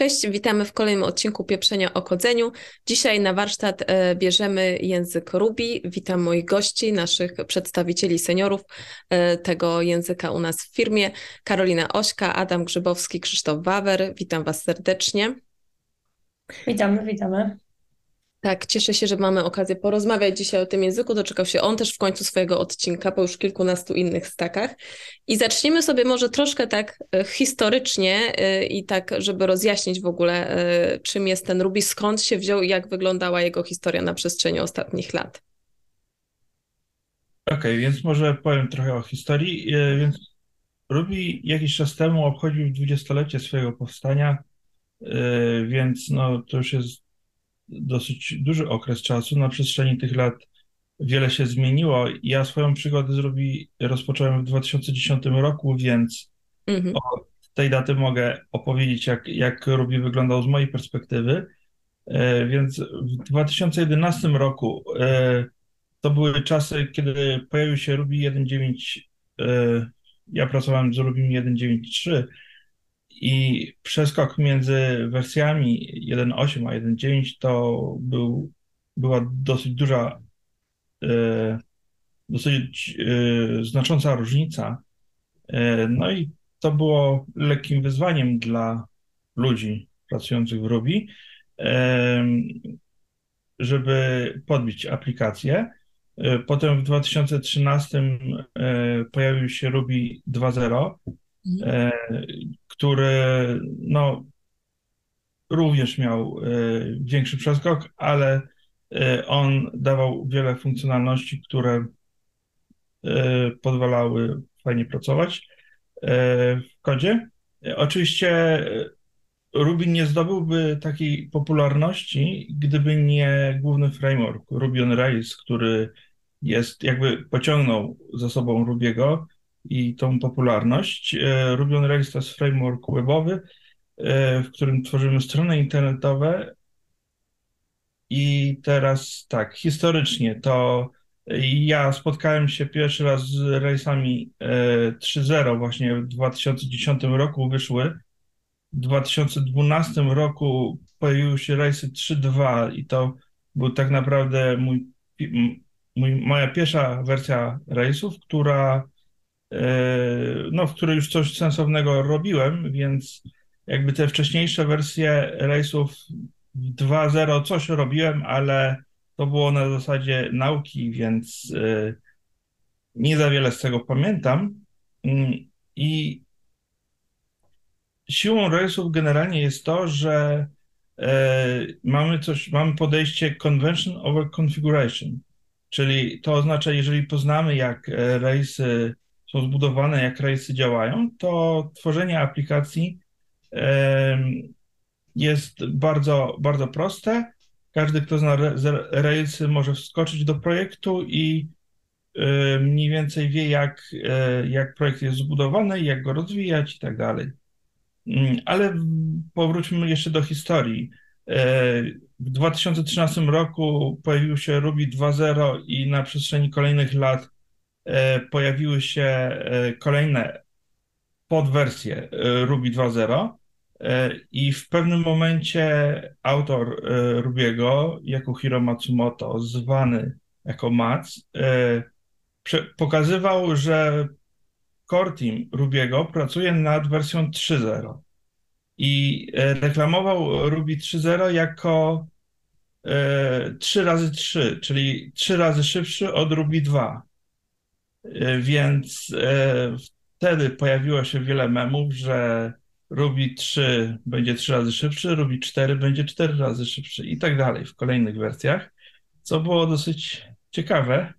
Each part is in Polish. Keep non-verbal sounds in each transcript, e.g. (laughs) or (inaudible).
Cześć, witamy w kolejnym odcinku Pieprzenia o kodzeniu. Dzisiaj na warsztat e, bierzemy język Ruby. Witam moich gości, naszych przedstawicieli seniorów e, tego języka u nas w firmie. Karolina Ośka, Adam Grzybowski, Krzysztof Wawer. Witam Was serdecznie. Witamy, witamy. Tak, cieszę się, że mamy okazję porozmawiać dzisiaj o tym języku. Doczekał się on też w końcu swojego odcinka po już kilkunastu innych stakach. I zaczniemy sobie może troszkę tak e, historycznie e, i tak, żeby rozjaśnić w ogóle, e, czym jest ten Ruby, skąd się wziął i jak wyglądała jego historia na przestrzeni ostatnich lat. Okej, okay, więc może powiem trochę o historii. Więc Ruby jakiś czas temu obchodził dwudziestolecie swojego powstania, więc no, to już jest dosyć duży okres czasu. Na przestrzeni tych lat wiele się zmieniło. Ja swoją przygodę z Ruby rozpocząłem w 2010 roku, więc mhm. od tej daty mogę opowiedzieć, jak, jak Ruby wyglądał z mojej perspektywy. E, więc w 2011 roku e, to były czasy, kiedy pojawił się Ruby 1.9. E, ja pracowałem z Ruby 1.9.3 i przeskok między wersjami 1.8 a 1.9 to był, była dosyć duża, e, dosyć e, znacząca różnica. E, no i to było lekkim wyzwaniem dla ludzi pracujących w Ruby, żeby podbić aplikację. Potem w 2013 pojawił się Ruby 2.0, mhm który no, również miał e, większy przeskok, ale e, on dawał wiele funkcjonalności, które e, pozwalały fajnie pracować w kodzie. Oczywiście Ruby nie zdobyłby takiej popularności, gdyby nie główny framework Ruby on Rails, który jest jakby pociągnął za sobą Rubiego i tą popularność. E, Ruby on Rails to jest framework webowy, e, w którym tworzymy strony internetowe. I teraz tak, historycznie to ja spotkałem się pierwszy raz z Railsami 3.0 e, właśnie w 2010 roku wyszły. W 2012 roku pojawiły się Railsy 3.2 i to był tak naprawdę mój, mój, moja pierwsza wersja Railsów, która E, no, w której już coś sensownego robiłem, więc jakby te wcześniejsze wersje rejsów 2.0 coś robiłem, ale to było na zasadzie nauki, więc e, nie za wiele z tego pamiętam. Mm, I siłą rejsów generalnie jest to, że e, mamy coś, mamy podejście convention over configuration, czyli to oznacza, jeżeli poznamy, jak rejsy są zbudowane, jak rejsy działają, to tworzenie aplikacji jest bardzo, bardzo proste. Każdy, kto zna Railsy, może wskoczyć do projektu i mniej więcej wie, jak, e, jak projekt jest zbudowany, jak go rozwijać i tak dalej. Mm, ale powróćmy jeszcze do historii. E, w 2013 roku pojawił się Ruby 2.0 i na przestrzeni kolejnych lat pojawiły się e, kolejne podwersje e, Ruby 2.0 i w pewnym momencie autor Rubiego, Hiro Matsumoto, zwany jako Mats, pokazywał, że core team Rubiego pracuje nad wersją 3.0 i reklamował Ruby 3.0 jako 3 razy 3, czyli 3 razy szybszy od Ruby 2. E, więc e, wtedy pojawiło się wiele memów, że Ruby 3 będzie 3 razy szybszy, Ruby 4 będzie 4 razy szybszy i tak dalej w kolejnych wersjach, co było dosyć ciekawe.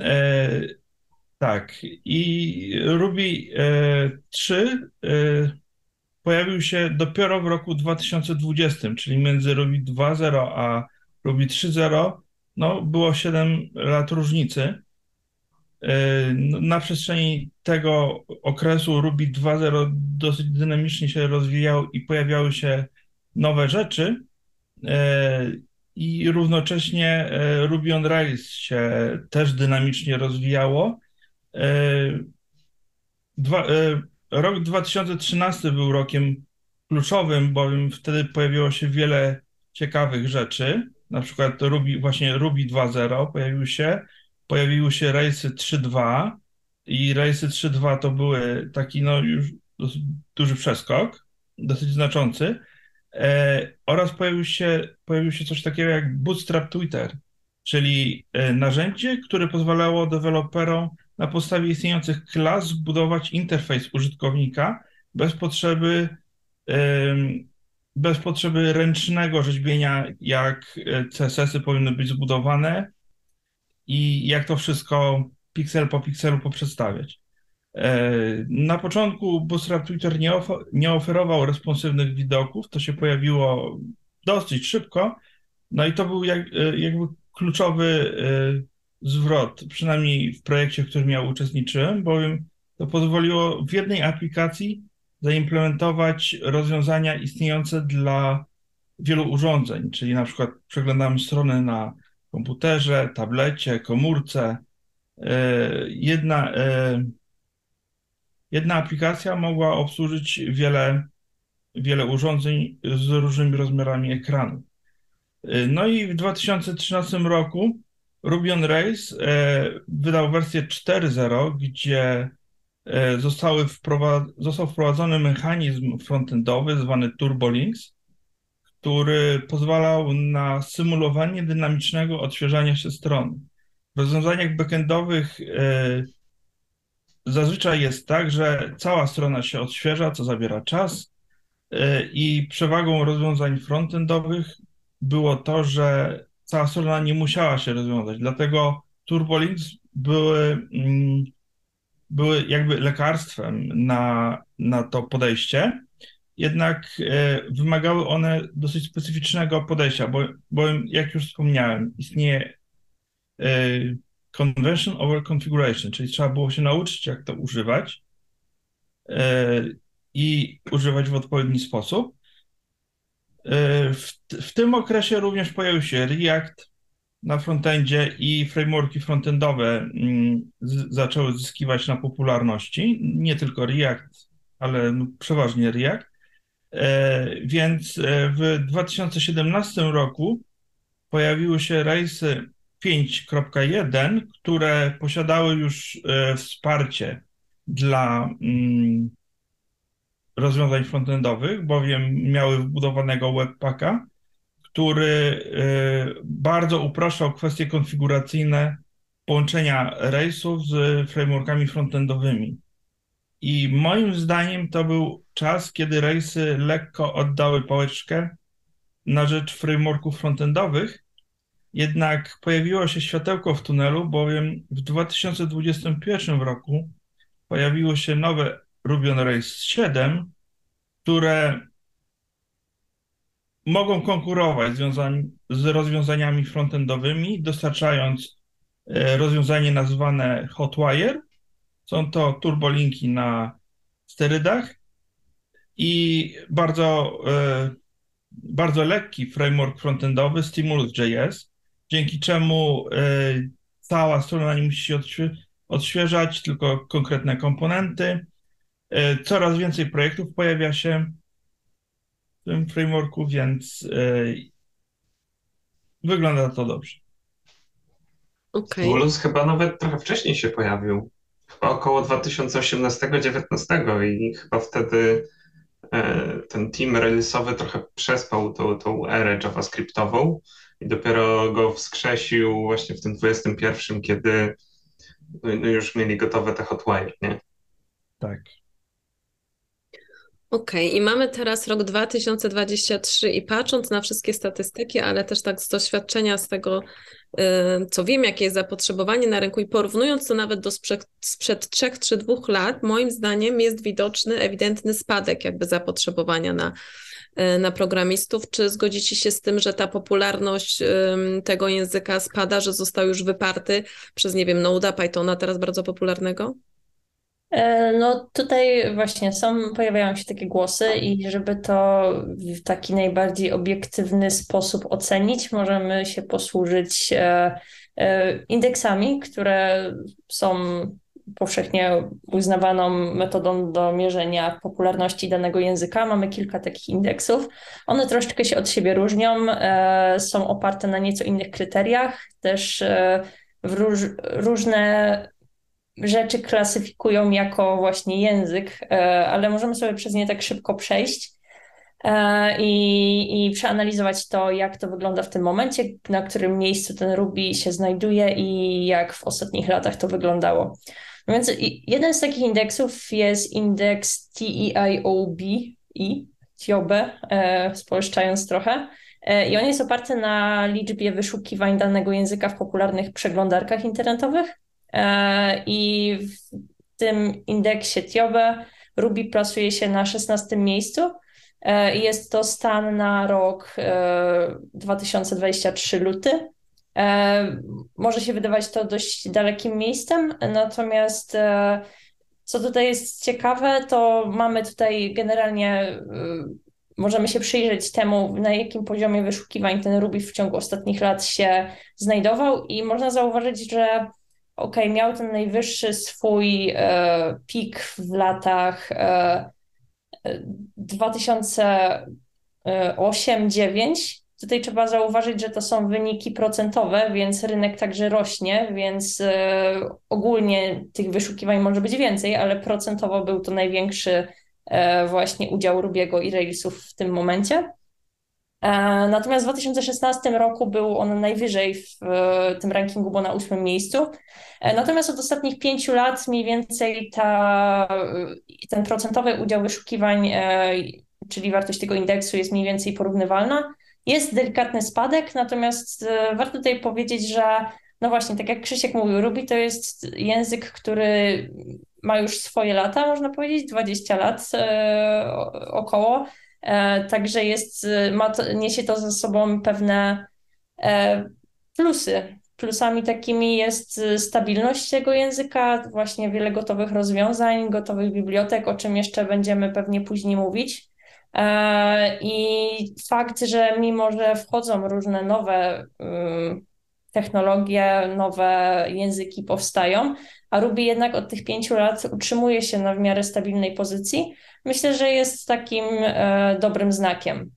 E, tak, i Ruby 3 pojawił się dopiero w roku 2020, czyli między Ruby 2.0 a Ruby 3.0 no, było 7 lat różnicy. E, no, na przestrzeni tego okresu Ruby 2.0 dosyć dynamicznie się rozwijał i pojawiały się nowe rzeczy e, i równocześnie e, Ruby on Rails się też dynamicznie rozwijało. Dwa, rok 2013 był rokiem kluczowym, bowiem wtedy pojawiło się wiele ciekawych rzeczy. Na przykład Ruby, właśnie Ruby 2.0 pojawił się, pojawiły się Race'y 3.2 i Race'y 3.2 to były taki no już dosyć duży przeskok, dosyć znaczący. E, oraz pojawił się, pojawił się coś takiego jak Bootstrap Twitter, czyli e, narzędzie, które pozwalało deweloperom na podstawie istniejących klas zbudować interfejs użytkownika bez potrzeby, bez potrzeby ręcznego rzeźbienia, jak e, CSS-y powinny być zbudowane i jak to wszystko piksel po pikselu poprzedstawiać. E, Na początku Bootstrap Twitter nie, of- nie oferował responsywnych widoków, to się pojawiło dosyć szybko, no i to był jak, e, jakby kluczowy e, zwrot, przynajmniej w projekcie, w którym ja uczestniczyłem, bowiem to pozwoliło w jednej aplikacji zaimplementować rozwiązania istniejące dla wielu urządzeń, czyli na przykład przeglądamy strony na komputerze, tablecie, komórce. E, Jedna, e, jedna aplikacja mogła obsłużyć wiele, wiele urządzeń z różnymi rozmiarami ekranu. E, No i w 2013 roku Ruby on Rails wydał wersję 4.0, gdzie zostały wprowa- został wprowadzony mechanizm frontendowy zwany TurboLinks, który pozwalał na symulowanie dynamicznego odświeżania się strony. W rozwiązaniach backendowych e, zazwyczaj jest tak, że cała strona się odświeża, co zabiera czas e, i przewagą rozwiązań frontendowych było to, że cała strona nie musiała się rozwiązać. Dlatego TurboLinks były, mm, były jakby lekarstwem na, na to podejście, jednak e, wymagały one dosyć specyficznego podejścia, bo, bo jak już wspomniałem, istnieje e, convention over configuration, czyli trzeba było się nauczyć, jak to używać e, i używać w odpowiedni sposób. W, w tym okresie również pojawił się React na frontendzie i frameworki frontendowe mm, z, zaczęły zyskiwać na popularności. Nie tylko React, ale no, przeważnie React. E, Więc e, w 2017 roku pojawiły się rejsy 5.1, które posiadały już e, wsparcie dla mm, rozwiązań frontendowych, bowiem miały wbudowanego webpacka, który bardzo upraszczał kwestie konfiguracyjne połączenia rejsów z frameworkami frontendowymi. I moim zdaniem to był czas, kiedy rejsy lekko oddały pałeczkę na rzecz frameworków frontendowych, jednak pojawiło się światełko w tunelu, bowiem w 2021 roku pojawiło się nowe Ruby on Rails 7, które mogą konkurować z rozwiązaniami frontendowymi, dostarczając e, rozwiązanie nazwane Hotwire. Są to turbolinki na sterydach i bardzo, e, bardzo lekki framework frontendowy Stimulus.js, dzięki czemu e, cała strona nie musi się odświe- odświeżać, tylko konkretne komponenty. E, Coraz więcej projektów pojawia się w tym frameworku, więc wygląda to dobrze. Okej. Stimulus chyba nawet trochę wcześniej się pojawił. Chyba około 2018-2019 i chyba wtedy ten team release'owy trochę przespał tą, tą erę javascriptową i dopiero go wskrzesił właśnie w tym 21, kiedy no, no już mieli gotowe te hotwire, nie? Tak. Okej, i mamy teraz rok 2023 i patrząc na wszystkie statystyki, ale też tak z doświadczenia z tego, co wiem, jakie jest zapotrzebowanie na rynku i porównując to nawet do sprzed, sprzed 3 czy 2 lat, moim zdaniem jest widoczny, ewidentny spadek jakby zapotrzebowania na, y, na programistów. Czy zgodzicie się z tym, że ta popularność tego języka spada, że został już wyparty przez, nie wiem, Node'a, Pythona, teraz bardzo popularnego? E, No tutaj właśnie są, pojawiają się takie głosy i żeby to w taki najbardziej obiektywny sposób ocenić, możemy się posłużyć e, e, indeksami, które są powszechnie uznawaną metodą do mierzenia popularności danego języka. Mamy kilka takich indeksów. One troszeczkę się od siebie różnią, są oparte na nieco innych kryteriach, też w róż, różne rzeczy klasyfikują jako właśnie język, e, ale możemy sobie przez nie tak szybko przejść e, i, i przeanalizować to, jak to wygląda w tym momencie, na którym miejscu ten Ruby się znajduje i jak w ostatnich latach to wyglądało. No więc jeden z takich indeksów jest indeks TEIOB, i TIOB, e, spolszczając trochę. I on jest oparty na liczbie wyszukiwań danego języka w popularnych przeglądarkach internetowych. I w tym indeksie TIOBE Ruby plasuje się na 16 miejscu. Jest to stan na rok 2023 luty. Może się wydawać to dość dalekim miejscem, natomiast co tutaj jest ciekawe, to mamy tutaj generalnie, możemy się przyjrzeć temu, na jakim poziomie wyszukiwań ten Ruby w ciągu ostatnich lat się znajdował i można zauważyć, że ok, miał ten najwyższy swój e, pik w latach e, 2008-2009. Tutaj trzeba zauważyć, że to są wyniki procentowe, więc rynek także rośnie, więc e, ogólnie tych wyszukiwań może być więcej, ale procentowo był to największy e, właśnie udział Rubiego i Railsów w tym momencie. E, natomiast w 2016 roku był on najwyżej w tym rankingu, bo na ósmym miejscu. E, natomiast od ostatnich pięciu lat mniej więcej ta, ten procentowy udział wyszukiwań, e, czyli wartość tego indeksu jest mniej więcej porównywalna. Jest delikatny spadek, natomiast warto tutaj powiedzieć, że no właśnie, tak jak Krzysiek mówił, Ruby to jest język, który ma już swoje lata, można powiedzieć, 20 lat około. E, także jest, ma to, niesie to ze sobą pewne e, plusy. Plusami takimi jest stabilność tego języka, właśnie wiele gotowych rozwiązań, gotowych bibliotek, o czym jeszcze będziemy pewnie później mówić. E, I fakt, że mimo, że wchodzą różne nowe technologie, nowe języki powstają, a Ruby jednak od tych pięciu lat utrzymuje się na w miarę stabilnej pozycji, myślę, że jest takim e, dobrym znakiem.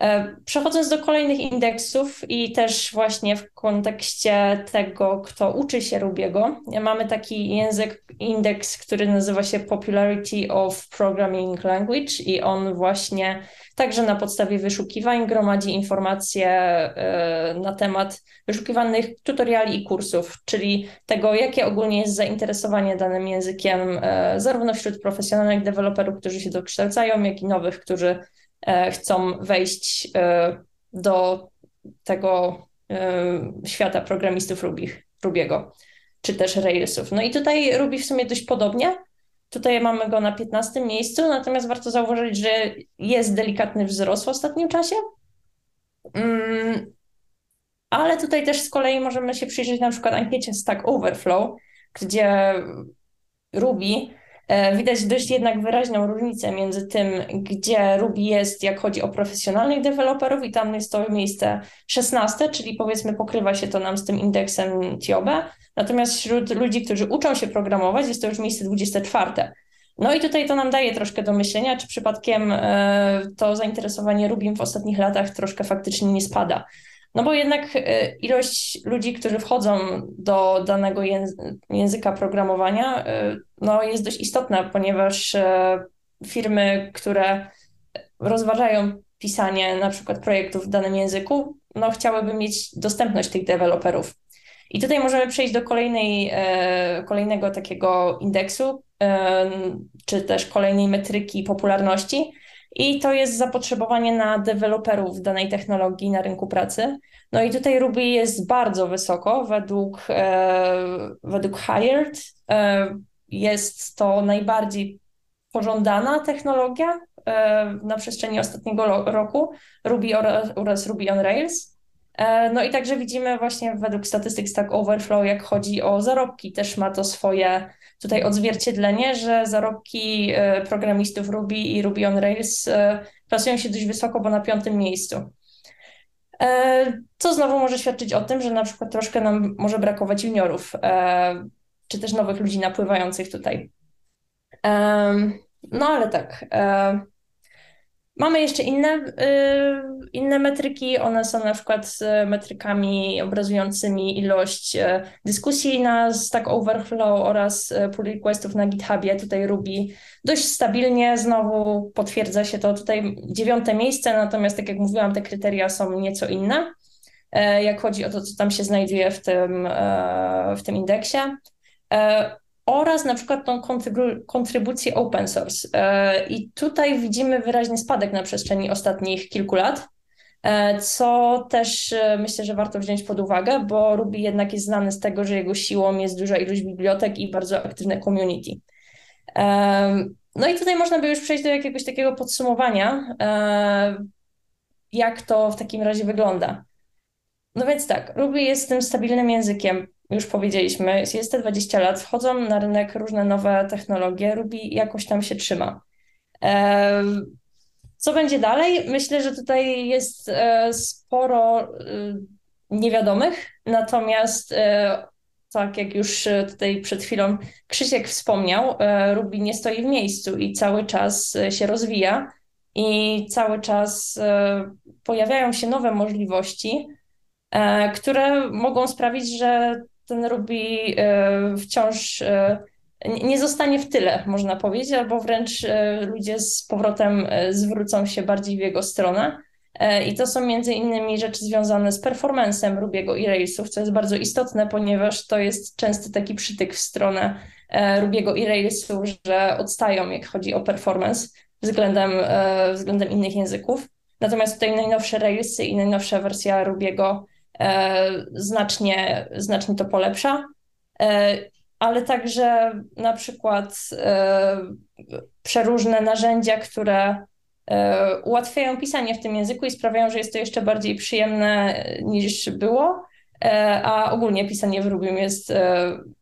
E, przechodząc do kolejnych indeksów i też właśnie w kontekście tego, kto uczy się Rubiego, mamy taki język, indeks, który nazywa się Popularity of Programming Language i on właśnie także na podstawie wyszukiwań gromadzi informacje e, na temat wyszukiwanych tutoriali i kursów, czyli tego, jakie ogólnie jest zainteresowanie danym językiem, e, zarówno wśród profesjonalnych deweloperów, którzy się dokształcają, jak i nowych, którzy chcą wejść do tego świata programistów Rubiego, czy też Railsów. No i tutaj Ruby w sumie dość podobnie. Tutaj mamy go na 15 miejscu, natomiast warto zauważyć, że jest delikatny wzrost w ostatnim czasie. Mm, ale tutaj też z kolei możemy się przyjrzeć na przykład ankiecie Stack Overflow, gdzie Ruby e, widać dość jednak wyraźną różnicę między tym, gdzie Ruby jest, jak chodzi o profesjonalnych deweloperów, i tam jest to miejsce 16, czyli powiedzmy pokrywa się to nam z tym indeksem TIOB, Natomiast wśród ludzi, którzy uczą się programować, jest to już miejsce 24. No i tutaj to nam daje troszkę do myślenia, czy przypadkiem e, to zainteresowanie Rubim w ostatnich latach troszkę faktycznie nie spada. No bo jednak e, ilość ludzi, którzy wchodzą do danego języka programowania, e, no jest dość istotna, ponieważ firmy, które rozważają pisanie na przykład projektów w danym języku, no chciałyby mieć dostępność tych deweloperów. I tutaj możemy przejść do kolejnej, e, kolejnego takiego indeksu, e, czy też kolejnej metryki popularności. I to jest zapotrzebowanie na deweloperów danej technologii na rynku pracy. No i tutaj Ruby jest bardzo wysoko według, e, według Hired. Jest to najbardziej pożądana technologia na przestrzeni ostatniego roku Ruby oraz, oraz Ruby on Rails. E, no i także widzimy właśnie według statystyk Stack Overflow, jak chodzi o zarobki, też ma to swoje tutaj odzwierciedlenie, że zarobki e, programistów Ruby i Ruby on Rails e, plasują się dość wysoko, bo na piątym miejscu. Co znowu może świadczyć o tym, że na przykład troszkę nam może brakować juniorów czy też nowych ludzi napływających tutaj. No ale tak. Mamy jeszcze inne, y, inne metryki. One są na przykład metrykami obrazującymi ilość e, dyskusji na Stack Overflow oraz e, pull requestów na GitHubie. Tutaj Ruby dość stabilnie, znowu potwierdza się to tutaj dziewiąte miejsce, natomiast tak jak mówiłam, te kryteria są nieco inne, e, jak chodzi o to, co tam się znajduje w tym, w tym indeksie oraz na przykład tą kontrybu kontrybucję open source. E, I tutaj widzimy wyraźny spadek na przestrzeni ostatnich kilku lat, e, co też e, myślę, że warto wziąć pod uwagę, bo Ruby jednak jest znany z tego, że jego siłą jest duża ilość bibliotek i bardzo aktywne community. No i tutaj można by już przejść do jakiegoś takiego podsumowania, jak to w takim razie wygląda. No więc tak, Ruby jest tym stabilnym językiem, już powiedzieliśmy, jest te 20 lat, wchodzą na rynek różne nowe technologie, Ruby jakoś tam się trzyma. Co będzie dalej? Myślę, że tutaj jest e, sporo e, niewiadomych, natomiast e, tak jak już tutaj przed chwilą Krzysiek wspomniał, Ruby nie stoi w miejscu i cały czas się rozwija i cały czas pojawiają się nowe możliwości, które mogą sprawić, że ten Ruby e, wciąż e, nie zostanie w tyle, można powiedzieć, albo wręcz e, ludzie z powrotem zwrócą się bardziej w jego stronę. I to są między innymi rzeczy związane z performancem Rubiego i Railsów, co jest bardzo istotne, ponieważ to jest często taki przytyk w stronę Rubiego i Railsów, że odstają, jak chodzi o performance względem, względem innych języków. Natomiast tutaj najnowsze Railsy i najnowsza wersja Rubiego znacznie, znacznie to polepsza. E, ale także na przykład e, przeróżne narzędzia, które ułatwiają pisanie w tym języku i sprawiają, że jest to jeszcze bardziej przyjemne niż było. A ogólnie pisanie w Rubim jest,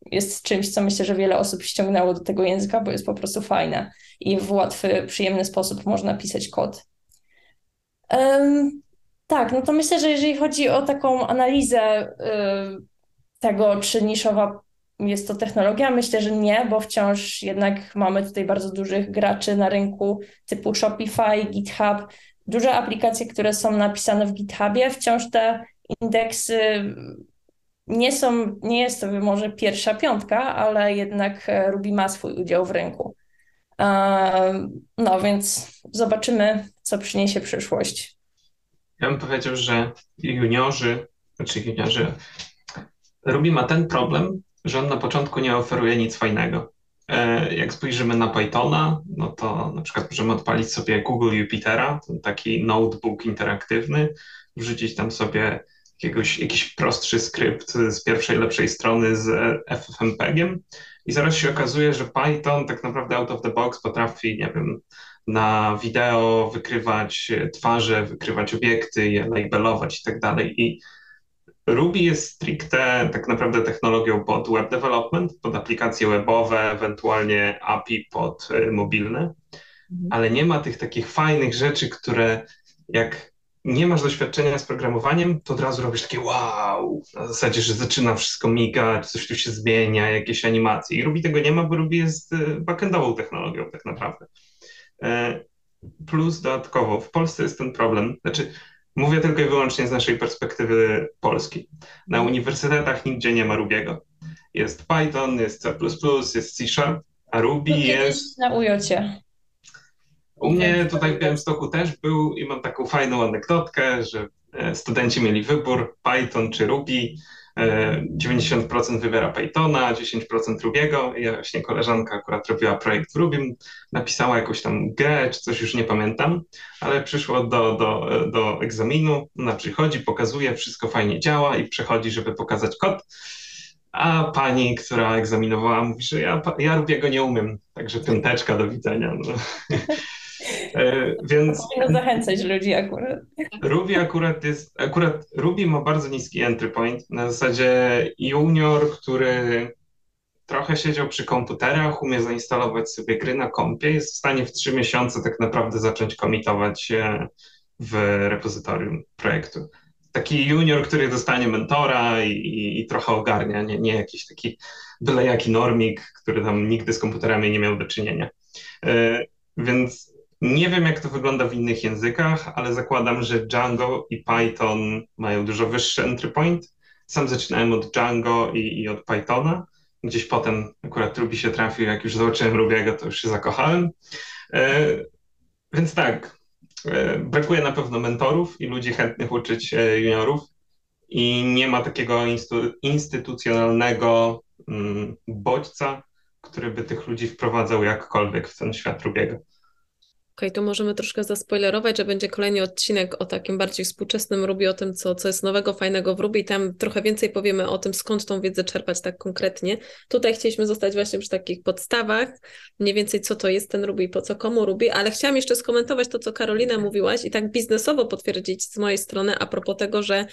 jest czymś, co myślę, że wiele osób ściągnęło do tego języka, bo jest po prostu fajne i w łatwy, przyjemny sposób można pisać kod. Tak, no to myślę, że jeżeli chodzi o taką analizę y, tego, czy niszowa jest to technologia, myślę, że nie, bo wciąż jednak mamy tutaj bardzo dużych graczy na rynku typu Shopify, GitHub, duże aplikacje, które są napisane w GitHubie, wciąż te indeksy nie są, nie jest to może pierwsza piątka, ale jednak e, Ruby ma swój udział w rynku. No więc zobaczymy, co przyniesie przyszłość. Ja bym powiedział, że juniorzy, znaczy juniorzy, Ruby ma ten problem, że on na początku nie oferuje nic fajnego. E, jak spojrzymy na Pythona, no to na przykład możemy odpalić sobie Google Jupitera, taki notebook interaktywny, wrzucić tam sobie jakiegoś, jakiś prostszy skrypt z pierwszej, lepszej strony z FFmpegiem i zaraz się okazuje, że Python tak naprawdę out of the box potrafi, nie wiem, na wideo wykrywać twarze, wykrywać obiekty, je labelować i tak dalej. I Ruby jest stricte tak naprawdę technologią pod web development, pod aplikacje webowe, ewentualnie API pod y, mobilne, mhm. ale nie ma tych takich fajnych rzeczy, które jak nie masz doświadczenia z programowaniem, to od razu robisz takie wow, na zasadzie, że zaczyna wszystko migać, coś tu się zmienia, jakieś animacje. I Ruby tego nie ma, bo Ruby jest y, backendową technologią tak naprawdę. E, plus dodatkowo w Polsce jest ten problem, znaczy mówię tylko i wyłącznie z naszej perspektywy polskiej. Na uniwersytetach nigdzie nie ma Rubiego. Jest Python, jest C++, jest C Sharp, a Ruby jest... Na ujocie. U mnie tutaj w Białymstoku też był i mam taką fajną anegdotkę, że e, studenci mieli wybór Python czy Ruby. 90% wybiera Pythona, 10% Rubiego. Ja właśnie koleżanka akurat robiła projekt w Rubim, napisała jakąś tam grę czy coś, już nie pamiętam, ale przyszło do, do, do egzaminu, ona przychodzi, pokazuje, wszystko fajnie działa i przechodzi, żeby pokazać kod. A pani, która egzaminowała, mówi, że ja, ja Rubiego nie umiem, także piąteczka, do widzenia. No. (laughs) E, więc powinno zachęcać ludzi akurat. Ruby akurat jest, akurat Ruby ma bardzo niski entry point. Na zasadzie junior, który trochę siedział przy komputerach, umie zainstalować sobie gry na kompie, jest w stanie w trzy miesiące tak naprawdę zacząć komitować się w repozytorium projektu. taki junior, który dostanie mentora i, i, i trochę ogarnia, nie, nie jakiś taki byle jaki normik, który tam nigdy z komputerami nie miał do czynienia. E, więc nie wiem, jak to wygląda w innych językach, ale zakładam, że Django i Python mają dużo wyższy entry point. Sam zaczynałem od Django i, i od Pythona. Gdzieś potem akurat Ruby się trafił, jak już zobaczyłem Rubiego, to już się zakochałem. E, więc tak, e, brakuje na pewno mentorów i ludzi chętnych uczyć e, juniorów i nie ma takiego instytucjonalnego mm, bodźca, który by tych ludzi wprowadzał jakkolwiek w ten świat Rubiego. Okej, to możemy troszkę zaspoilerować, że będzie kolejny odcinek o takim bardziej współczesnym Ruby, o tym, co, co jest nowego, fajnego w Ruby i tam trochę więcej powiemy o tym, skąd tą wiedzę czerpać tak konkretnie. Tutaj chcieliśmy zostać właśnie przy takich podstawach, mniej więcej co to jest ten Ruby i po co komu Ruby, ale chciałam jeszcze skomentować to, co Karolina mówiłaś i tak biznesowo potwierdzić z mojej strony a propos tego, że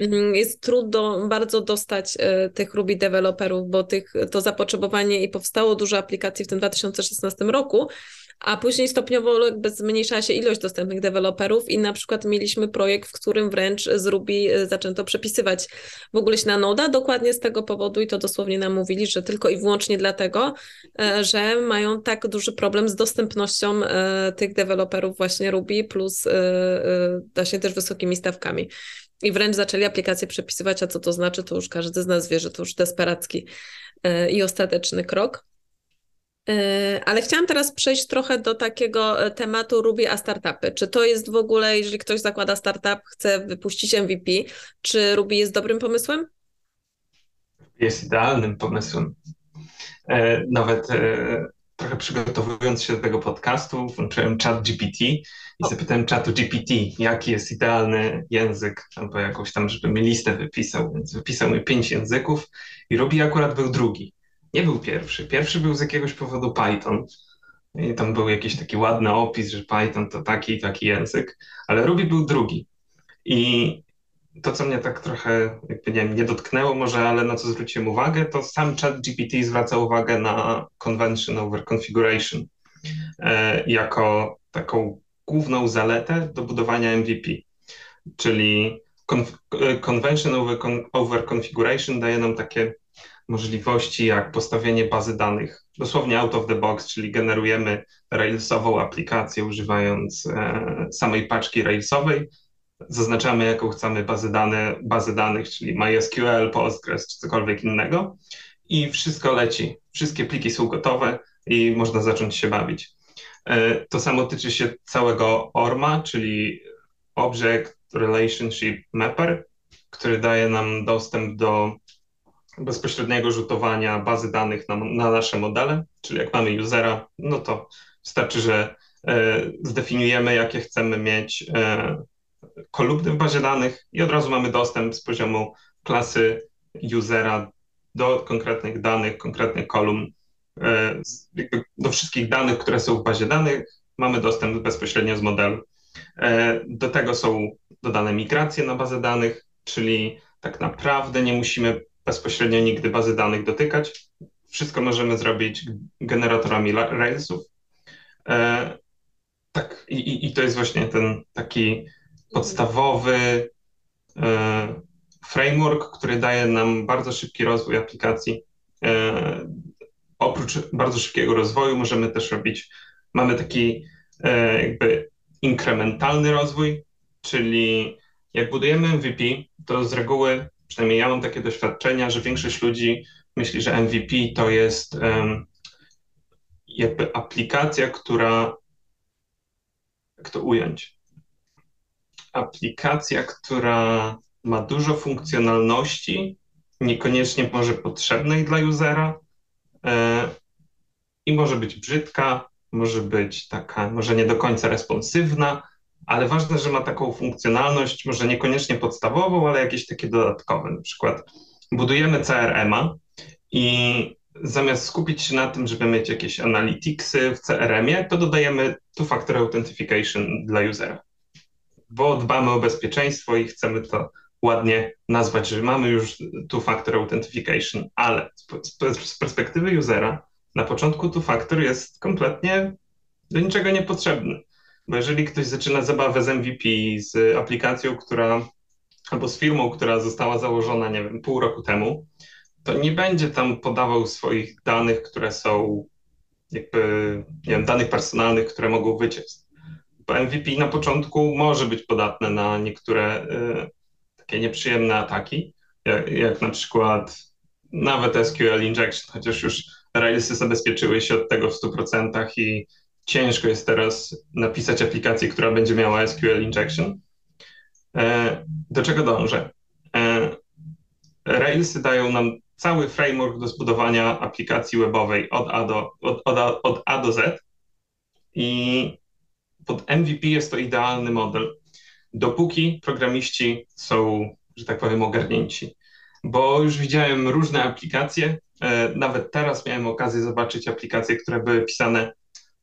mm, jest trudno bardzo dostać e, tych Ruby deweloperów, bo tych, to zapotrzebowanie i powstało dużo aplikacji w tym 2016 roku, a później stopniowo jakby zmniejszała się ilość dostępnych deweloperów i na przykład mieliśmy projekt, w którym wręcz z Ruby e, zaczęto przepisywać w ogóle się na Noda dokładnie z tego powodu i to dosłownie nam mówili, że tylko i wyłącznie dlatego, e, że mają tak duży problem z dostępnością e, tych deweloperów właśnie Ruby plus właśnie też wysokimi stawkami. I wręcz zaczęli aplikacje przepisywać, a co to znaczy, to już każdy z nas wie, że to już desperacki i ostateczny krok. Yy, ale chciałam teraz przejść trochę do takiego e, tematu Ruby a startupy. Czy to jest w ogóle, jeżeli ktoś zakłada startup, chce wypuścić MVP, czy Ruby jest dobrym pomysłem? Jest idealnym pomysłem. E, nawet e, trochę przygotowując się do tego podcastu, włączyłem chat GPT i zapytałem czatu GPT, jaki jest idealny język, albo jakąś tam, żeby mi listę wypisał. Więc wypisał mi pięć języków i Ruby akurat był drugi nie był pierwszy. Pierwszy był z jakiegoś powodu Python. I tam był jakiś taki ładny opis, że Python to taki i taki język, ale Ruby był drugi. I to, co mnie tak trochę, jakby nie, nie dotknęło może, ale na co zwróciłem uwagę, to sam chat GPT zwraca uwagę na convention over configuration e, jako taką główną zaletę do budowania MVP. Czyli e, convention over, over configuration daje nam takie możliwości jak postawienie bazy danych dosłownie out of the box, czyli generujemy Railsową aplikację używając e, samej paczki Railsowej, zaznaczamy jaką chcemy bazę, dane, bazę danych, czyli MySQL, Postgres czy cokolwiek innego i wszystko leci. Wszystkie pliki są gotowe i można zacząć się bawić. E, to samo tyczy się całego ORMA, czyli Object Relationship Mapper, który daje nam dostęp do bezpośredniego rzutowania bazy danych na, na nasze modele, czyli jak mamy usera, no to wystarczy, że e, zdefiniujemy, jakie chcemy mieć e, kolumny w bazie danych i od razu mamy dostęp z poziomu klasy usera do konkretnych danych, konkretnych kolumn, e, do wszystkich danych, które są w bazie danych, mamy dostęp bezpośrednio z modelu. Do tego są dodane migracje na bazę danych, czyli tak naprawdę nie musimy bezpośrednio nigdy bazy danych dotykać. Wszystko możemy zrobić generatorami Railsów. E, tak, i, i to jest właśnie ten taki podstawowy e, framework, który daje nam bardzo szybki rozwój aplikacji. E, oprócz bardzo szybkiego rozwoju możemy też robić, mamy taki e, jakby inkrementalny rozwój, czyli jak budujemy MVP, to z reguły przynajmniej ja mam takie doświadczenia, że większość ludzi myśli, że MVP to jest jakby aplikacja, która, jak to ująć? Aplikacja, która ma dużo funkcjonalności, niekoniecznie może potrzebnej dla usera e, i może być brzydka, może być taka, może nie do końca responsywna, ale ważne, że ma taką funkcjonalność, może niekoniecznie podstawową, ale jakieś takie dodatkowe. Na przykład budujemy CRM-a i zamiast skupić się na tym, żeby mieć jakieś analyticsy w CRM-ie, to dodajemy two-factor authentication dla usera, bo dbamy o bezpieczeństwo i chcemy to ładnie nazwać, że mamy już two-factor authentication, ale z perspektywy usera na początku two-factor jest kompletnie do niczego niepotrzebny. Bo jeżeli ktoś zaczyna zabawę z MVP, z aplikacją, która albo z firmą, która została założona, nie wiem, pół roku temu, to nie będzie tam podawał swoich danych, które są jakby, nie wiem, danych personalnych, które mogą wyciec. Bo MVP na początku może być podatne na niektóre y, takie nieprzyjemne ataki, jak, jak na przykład nawet SQL injection, chociaż już Railsy zabezpieczyły się od tego w 100% i ciężko jest teraz napisać aplikację, która będzie miała SQL injection. E, Do czego dążę? E, Railsy dają nam cały framework do zbudowania aplikacji webowej od A do, od, od, od A do Z i pod MVP jest to idealny model, dopóki programiści są, że tak powiem, ogarnięci. Bo już widziałem różne aplikacje, e, nawet teraz miałem okazję zobaczyć aplikacje, które były pisane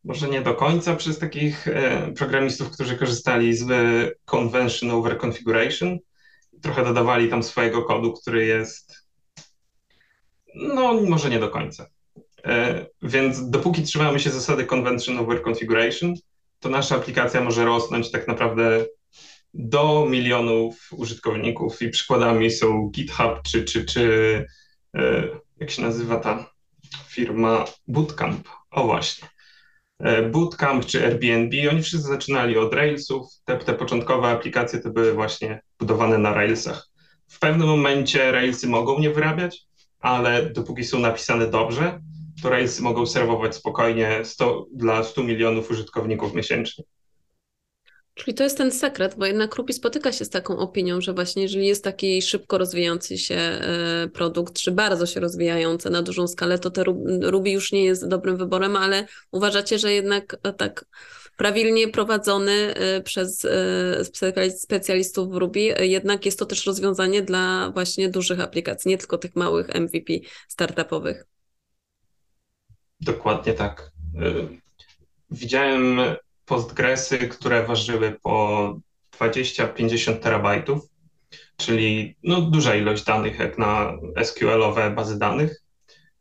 może nie do końca przez takich e, programistów, którzy korzystali z e, convention over configuration. Trochę dodawali tam swojego kodu, który jest, no może nie do końca. E, Więc dopóki trzymamy się zasady convention over configuration, to nasza aplikacja może rosnąć tak naprawdę do milionów użytkowników i przykładami są GitHub czy, czy, czy jak się nazywa ta firma Bootcamp. O właśnie. E, Bootcamp czy Airbnb, oni wszyscy zaczynali od Railsów. Te, te początkowe aplikacje to były właśnie budowane na Railsach. W pewnym momencie Railsy mogą nie wyrabiać, ale dopóki są napisane dobrze, to Railsy mogą serwować spokojnie 100, dla 100 milionów użytkowników miesięcznie. Czyli to jest ten sekret, bo jednak Ruby spotyka się z taką opinią, że właśnie jeżeli jest taki szybko rozwijający się e, produkt, czy bardzo się rozwijający na dużą skalę, to te Ru- Ruby już nie jest dobrym wyborem, ale uważacie, że jednak e, tak prawidłnie prowadzony e, przez specjali- specjalistów w Ruby, jednak jest to też rozwiązanie dla właśnie dużych aplikacji, nie tylko tych małych MVP startupowych. Dokładnie tak. Widziałem Postgresy, które ważyły po 20-50 terabajtów, czyli no, duża ilość danych jak na SQL-owe bazy danych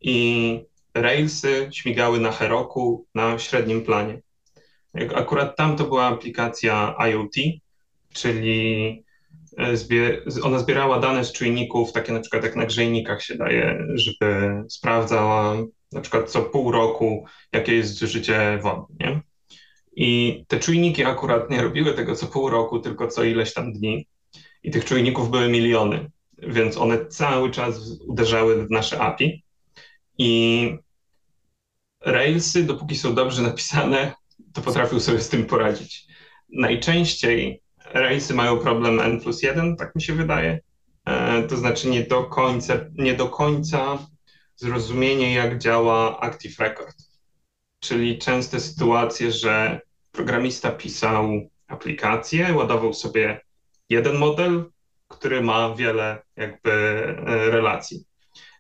i Railsy śmigały na Heroku na średnim planie. Akurat tam to była aplikacja IoT, czyli e, ona zbierała dane z czujników, takie na przykład jak na grzejnikach się daje, żeby sprawdzała na przykład co pół roku, jakie jest zużycie wody, nie? I te czujniki akurat nie robiły tego co pół roku, tylko co ileś tam dni. I tych czujników były miliony, więc one cały czas uderzały w nasze API. I Railsy, dopóki są dobrze napisane, to potrafią sobie z tym poradzić. Najczęściej Railsy mają problem N plus 1, tak mi się wydaje. E, to znaczy nie do końca, nie do końca zrozumienie, jak działa Active Record. Czyli częste sytuacje, że programista pisał aplikację, ładował sobie jeden model, który ma wiele jakby e, relacji.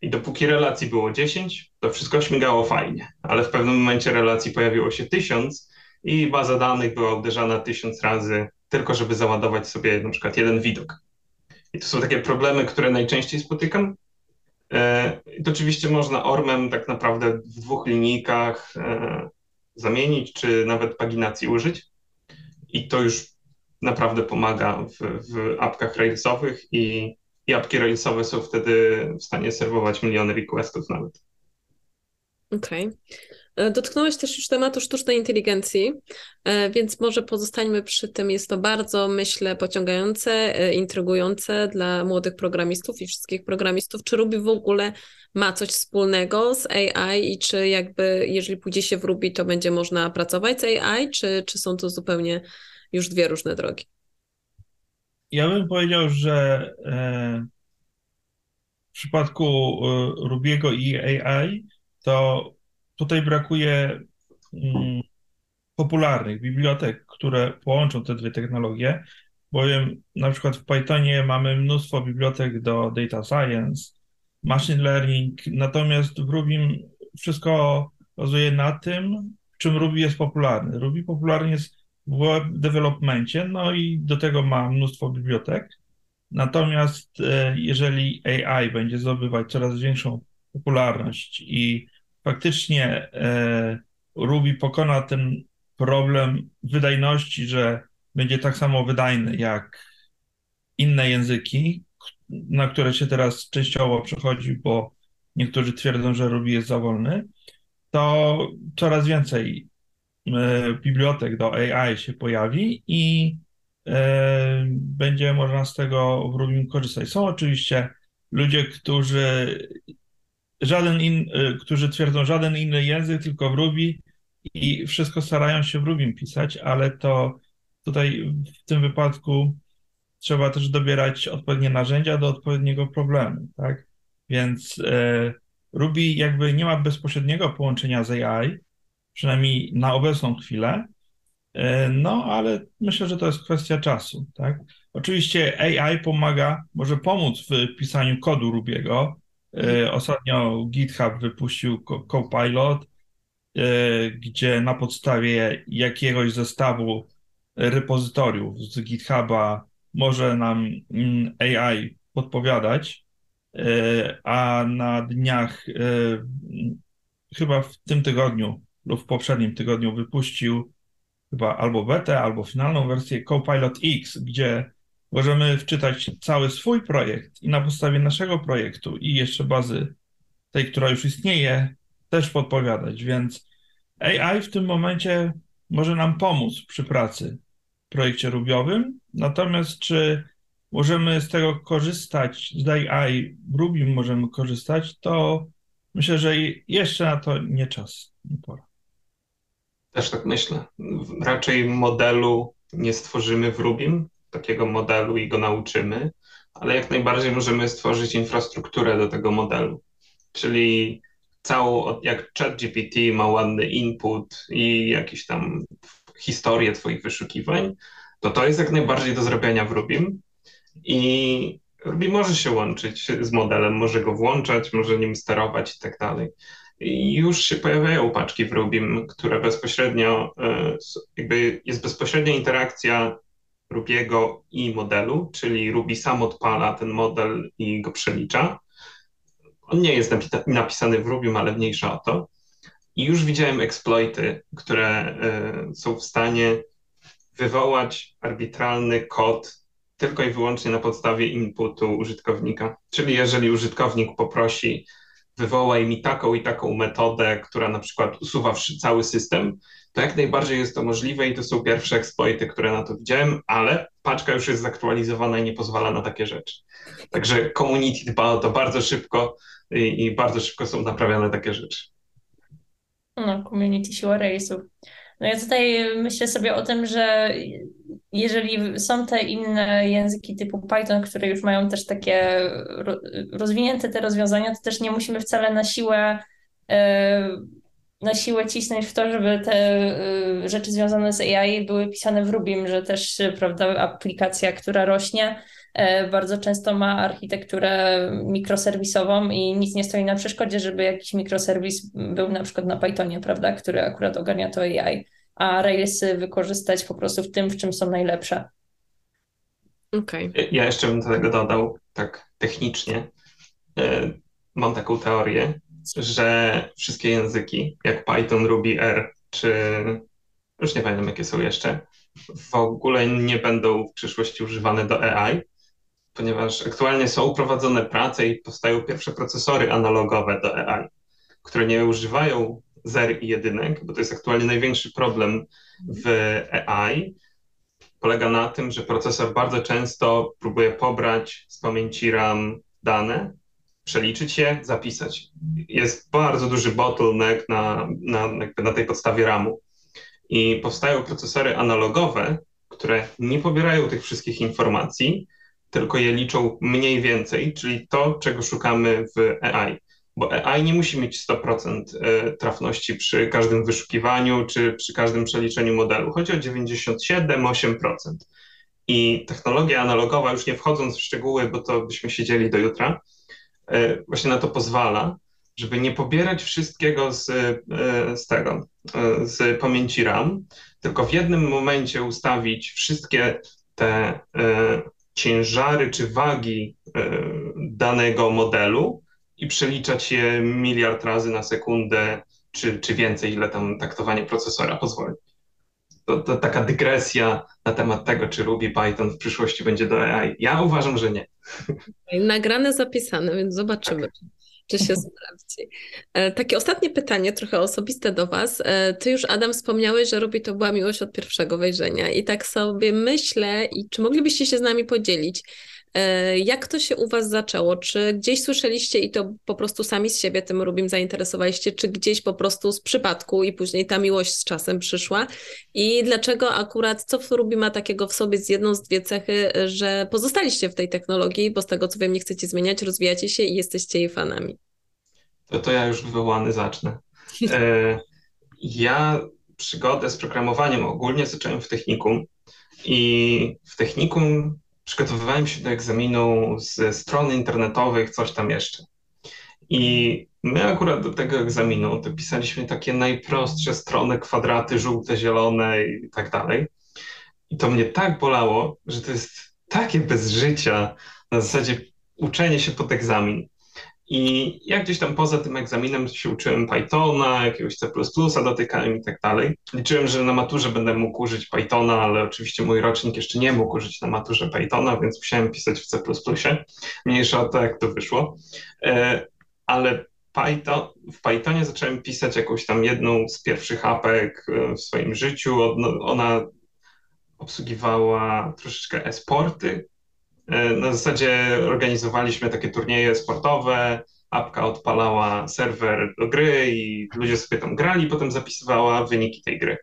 I dopóki relacji było 10, to wszystko śmigało fajnie, ale w pewnym momencie relacji pojawiło się 1000 i baza danych była uderzana 1000 razy, tylko żeby załadować sobie na przykład jeden widok. I to są takie problemy, które najczęściej spotykam. E, to oczywiście można ORMem tak naprawdę w dwóch linijkach e, zamienić, czy nawet paginacji użyć. I to już naprawdę pomaga w, w apkach Railsowych i, i apki Railsowe są wtedy w stanie serwować miliony requestów nawet. Okej. E, Dotknąłeś też już tematu sztucznej inteligencji, e, więc może pozostańmy przy tym. Jest to bardzo, myślę, pociągające, e, intrygujące dla młodych programistów i wszystkich programistów. Czy Ruby w ogóle ma coś wspólnego z AI i czy jakby, jeżeli pójdzie się w Ruby, to będzie można pracować z AI, czy, czy są to zupełnie już dwie różne drogi? Ja bym powiedział, że e, w przypadku e, Rubiego i AI, to tutaj brakuje mm, popularnych bibliotek, które połączą te dwie technologie, bowiem na przykład w Pythonie mamy mnóstwo bibliotek do data science, machine learning, natomiast w Rubim wszystko bazuje na tym, czym Ruby jest popularny. Ruby popularny jest w web developmencie, no i do tego ma mnóstwo bibliotek. Natomiast e, jeżeli AI będzie zdobywać coraz większą popularność i faktycznie e, Ruby pokona ten problem wydajności, że będzie tak samo wydajny jak inne języki, na które się teraz częściowo przechodzi, bo niektórzy twierdzą, że Ruby jest za wolny, to coraz więcej e, bibliotek do AI się pojawi i e, będzie można z tego w Ruby korzystać. Są oczywiście ludzie, którzy żaden in, e, którzy twierdzą żaden inny język, tylko w Ruby i wszystko starają się w Ruby pisać, ale to tutaj w tym wypadku trzeba też dobierać odpowiednie narzędzia do odpowiedniego problemu, tak? Więc e, Ruby jakby nie ma bezpośredniego połączenia z AI, przynajmniej na obecną chwilę, e, no ale myślę, że to jest kwestia czasu, tak? Oczywiście AI pomaga, może pomóc w pisaniu kodu Rubiego. E, ostatnio GitHub wypuścił Co- Copilot, e, gdzie na podstawie jakiegoś zestawu repozytoriów z GitHuba może nam mm, AI podpowiadać, e, a na dniach, chyba w tym tygodniu lub w poprzednim tygodniu wypuścił chyba albo betę, albo finalną wersję Copilot X, gdzie możemy wczytać cały swój projekt i na podstawie naszego projektu i jeszcze bazy tej, która już istnieje, też podpowiadać. Więc AI w tym momencie może nam pomóc przy pracy w projekcie rubiowym, natomiast czy możemy z tego korzystać, z AI w Ruby możemy korzystać, to myślę, że jeszcze na to nie czas, nie pora. Też tak myślę. Raczej modelu nie stworzymy w Rubim, takiego modelu i go nauczymy, ale jak najbardziej możemy stworzyć infrastrukturę do tego modelu. Czyli całą, jak ChatGPT ma ładny input i jakieś tam historię Twoich wyszukiwań, to to jest jak najbardziej do zrobienia w Rubim i Ruby może się łączyć z modelem, może go włączać, może nim sterować i tak dalej. I już się pojawiają paczki w Rubim, które bezpośrednio, e, jakby jest bezpośrednia interakcja Rubiego i modelu, czyli Ruby sam odpala ten model i go przelicza. On nie jest napi- napisany w Rubim, ale mniejsza o to. I już widziałem exploity, które e, są w stanie wywołać arbitralny kod tylko i wyłącznie na podstawie inputu użytkownika. Czyli jeżeli użytkownik poprosi, wywołaj mi taką i taką metodę, która na przykład usuwa cały system, to jak najbardziej jest to możliwe i to są pierwsze exploity, które na to widziałem, ale paczka już jest zaktualizowana i nie pozwala na takie rzeczy. Także community dba o to bardzo szybko i, i bardzo szybko są naprawiane takie rzeczy. No, community siła rejsów. No ja tutaj myślę sobie o tym, że jeżeli są te inne języki typu Python, które już mają też takie ro- rozwinięte te rozwiązania, to też nie musimy wcale na siłę e, na siłę cisnąć w to, żeby te e, rzeczy związane z AI były pisane w Rubim, że też, prawda, aplikacja, która rośnie, e, bardzo często ma architekturę mikroserwisową i nic nie stoi na przeszkodzie, żeby jakiś mikroserwis był na przykład na Pythonie, prawda, który akurat ogarnia to AI, a Railsy wykorzystać po prostu w tym, w czym są najlepsze. Okej. Ja jeszcze bym do tego dodał, tak technicznie, e, mam taką teorię, że wszystkie języki, jak Python, Ruby, R, czy już nie pamiętam jakie są jeszcze, w ogóle nie będą w przyszłości używane do AI, ponieważ aktualnie są prowadzone prace i powstają pierwsze procesory analogowe do AI, które nie używają zer i jedynek, bo to jest aktualnie największy problem w AI, polega na tym, że procesor bardzo często próbuje pobrać z pamięci RAM dane, przeliczyć je, zapisać. Jest bardzo duży bottleneck na, na, na tej podstawie RAMu. I powstają procesory analogowe, które nie pobierają tych wszystkich informacji, tylko je liczą mniej więcej, czyli to, czego szukamy w AI. Bo AI nie musi mieć 100% e, trafności przy każdym wyszukiwaniu czy przy każdym przeliczeniu modelu. Chodzi o 97-8%. I technologia analogowa, już nie wchodząc w szczegóły, bo to byśmy siedzieli do jutra, e, właśnie na to pozwala, żeby nie pobierać wszystkiego z, e, z tego, z pamięci RAM, tylko w jednym momencie ustawić wszystkie te ciężary czy wagi e, danego modelu i przeliczać je miliard razy na sekundę, czy, czy więcej, ile tam taktowanie procesora pozwoli. to, to taka dygresja na temat tego, czy Ruby Python w przyszłości będzie do AI. Ja uważam, że nie. Nagrane, zapisane, więc zobaczymy, czy, czy się sprawdzi. E, Takie ostatnie pytanie, trochę osobiste do Was. E, Ty już, Adam, wspomniałeś, że Ruby to była miłość od pierwszego wejrzenia i tak sobie myślę, i czy moglibyście się z nami podzielić, jak to się u Was zaczęło? Czy gdzieś słyszeliście i to po prostu sami z siebie tym Rubim zainteresowaliście, czy gdzieś po prostu z przypadku i później ta miłość z czasem przyszła? I dlaczego akurat, co w Ruby ma takiego w sobie z jedną z dwie cechy, że pozostaliście w tej technologii, bo z tego co wiem, nie chcecie zmieniać, rozwijacie się i jesteście jej fanami. To, to ja już wywołany zacznę. E, ja przygodę z programowaniem ogólnie zacząłem w technikum i w technikum przygotowywałem się do egzaminu ze stron internetowych, coś tam jeszcze. I my akurat do tego egzaminu to pisaliśmy takie najprostsze strony, kwadraty żółte, zielone i tak dalej. I to mnie tak bolało, że to jest takie bez życia, na zasadzie uczenie się pod egzamin. I ja gdzieś tam poza tym egzaminem się uczyłem Pythona, jakiegoś C++ dotykałem i tak dalej. Liczyłem, że na maturze będę mógł użyć Pythona, ale oczywiście mój rocznik jeszcze nie mógł użyć na maturze Pythona, więc musiałem pisać w C++. Mniejsza o to, jak to wyszło. E, Ale Python, w Pythonie zacząłem pisać jakąś tam jedną z pierwszych apek e, w swoim życiu. Ona obsługiwała troszeczkę e-sporty, E, Na zasadzie organizowaliśmy takie turnieje sportowe, apka odpalała serwer do gry i ludzie sobie tam grali, potem zapisywała wyniki tej gry.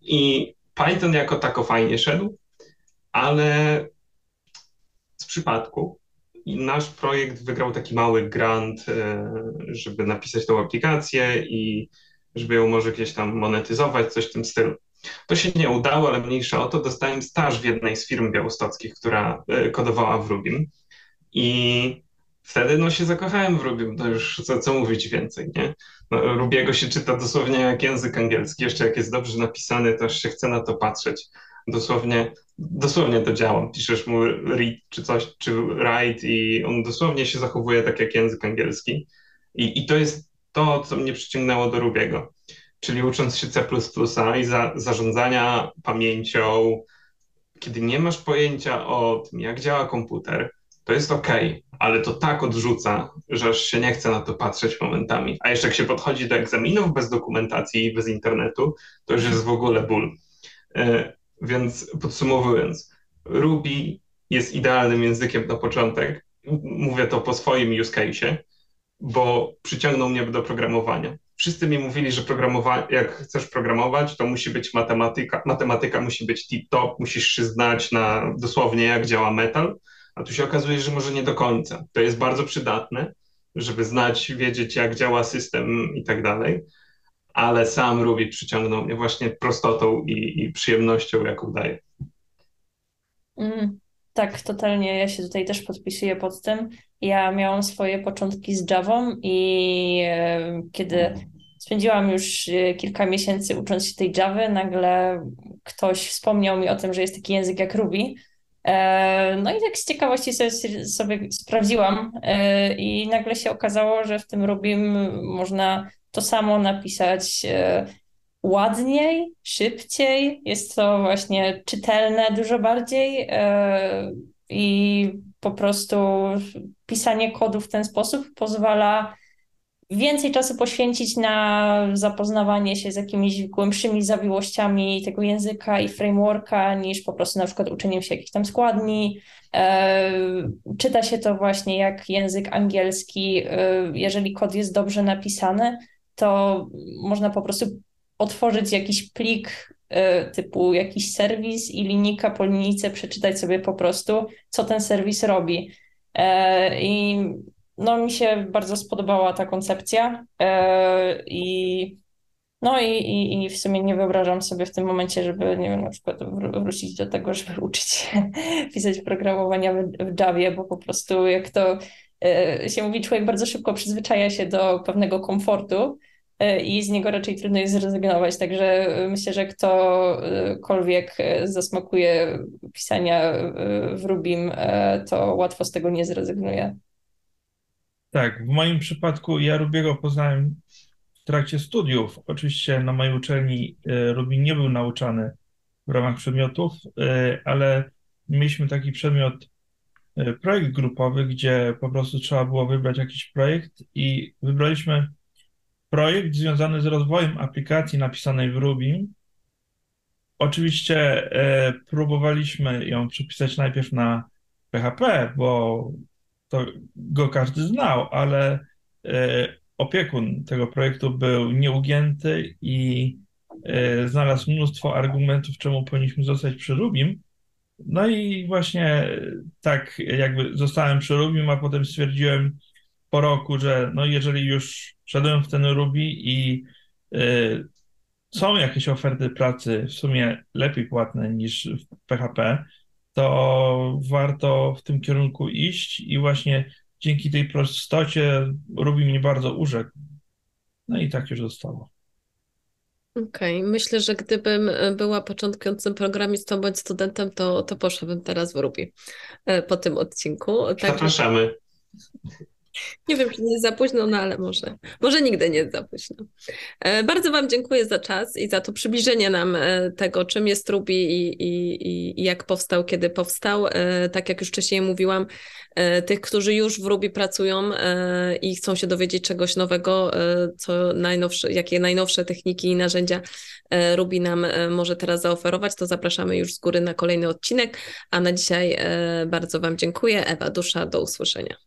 I Python jako tako fajnie szedł, ale z przypadku. I nasz projekt wygrał taki mały grant, e, żeby napisać tą aplikację i żeby ją może gdzieś tam monetyzować, coś w tym stylu. To się nie udało, ale mniejsza o to. Dostałem staż w jednej z firm białostockich, która e, kodowała w Rubim. I wtedy no, się zakochałem w Rubim. To już co, co mówić więcej, nie? No, Rubiego się czyta dosłownie jak język angielski. Jeszcze jak jest dobrze napisany, to aż się chce na to patrzeć. Dosłownie, dosłownie to działa. Piszesz mu read czy coś, czy write i on dosłownie się zachowuje tak jak język angielski. I, i to jest to, co mnie przyciągnęło do Rubiego czyli ucząc się C i za, zarządzania pamięcią, kiedy nie masz pojęcia o tym, jak działa komputer, to jest ok, ale to tak odrzuca, że aż się nie chce na to patrzeć momentami. A jeszcze jak się podchodzi do egzaminów bez dokumentacji i bez internetu, to już jest w ogóle ból. E, Więc podsumowując, Ruby jest idealnym językiem na początek. Mówię to po swoim use case'ie, bo przyciągnął mnie do programowania wszyscy mi mówili, że programowa- jak chcesz programować, to musi być matematyka, matematyka musi być tip-top, musisz się znać na dosłownie jak działa metal, a tu się okazuje, że może nie do końca. To jest bardzo przydatne, żeby znać, wiedzieć jak działa system i tak dalej, ale sam Ruby przyciągnął mnie właśnie prostotą i, i przyjemnością, jaką daje. Mm, tak, totalnie. Ja się tutaj też podpisuję pod tym. Ja miałam swoje początki z Javą i e, kiedy spędziłam już e, kilka miesięcy ucząc się tej Javy, nagle ktoś wspomniał mi o tym, że jest taki język jak Ruby. E, No i tak z ciekawości sobie, sobie sprawdziłam i nagle się okazało, że w tym Ruby można to samo napisać ładniej, szybciej, jest to właśnie czytelne dużo bardziej e, i po prostu pisanie kodu w ten sposób pozwala więcej czasu poświęcić na zapoznawanie się z jakimiś głębszymi zawiłościami tego języka i frameworka, niż po prostu na przykład uczeniem się jakichś tam składni. E, czyta się to właśnie jak język angielski. E, jeżeli kod jest dobrze napisany, to można po prostu otworzyć jakiś plik y, typu jakiś serwis i linijka po linijce przeczytać sobie po prostu, co ten serwis robi. E, I no, mi się bardzo spodobała ta koncepcja e, i no i, i, i w sumie nie wyobrażam sobie w tym momencie, żeby, nie wiem, na przykład wr- wrócić do tego, żeby (laughs) uczyć się pisać programowania w, w Javie, bo po prostu jak to e, się mówi, człowiek bardzo szybko przyzwyczaja się do pewnego komfortu, E, i z niego raczej trudno jest zrezygnować. Także e, myślę, że ktokolwiek e, zasmakuje pisania w Rubim, to łatwo z tego nie zrezygnuje. Tak, w moim przypadku ja Rubiego poznałem trakcie studiów. Oczywiście na mojej uczelni e, Ruby nie był nauczany w ramach przedmiotów, e, ale mieliśmy taki przedmiot e, projekt grupowy, gdzie po prostu trzeba było wybrać jakiś projekt i wybraliśmy projekt związany z rozwojem aplikacji napisanej w Ruby. Oczywiście e, próbowaliśmy ją przepisać najpierw na PHP, bo to go każdy znał, ale e, opiekun tego projektu był nieugięty i e, znalazł mnóstwo argumentów, czemu powinniśmy zostać przy Rubim. No i właśnie tak jakby zostałem przy Rubim, a potem stwierdziłem po roku, że no jeżeli już wszedłem w ten Ruby i e, są jakieś oferty pracy w sumie lepiej płatne niż w PHP, to warto w tym kierunku iść i właśnie dzięki tej prostocie Ruby mnie bardzo urzekł. No i tak już zostało. Okej, myślę, że gdybym e, była początkującym programistą bądź studentem, to, to poszłabym teraz w Ruby e, po tym odcinku. Także Zapraszamy. Nie wiem, czy nie jest za późno, no ale może, może nigdy nie jest za późno. E, Bardzo Wam dziękuję za czas i za to przybliżenie nam e, tego, czym jest Ruby i, i, i- jak powstał, kiedy powstał. E, Tak jak już wcześniej mówiłam, tych, którzy już w Ruby pracują i chcą się dowiedzieć czegoś nowego, co najnowsze, jakie najnowsze techniki i narzędzia Ruby nam może teraz zaoferować, to zapraszamy już z góry na kolejny odcinek. A na dzisiaj bardzo Wam dziękuję. Ewa Dusza, do usłyszenia.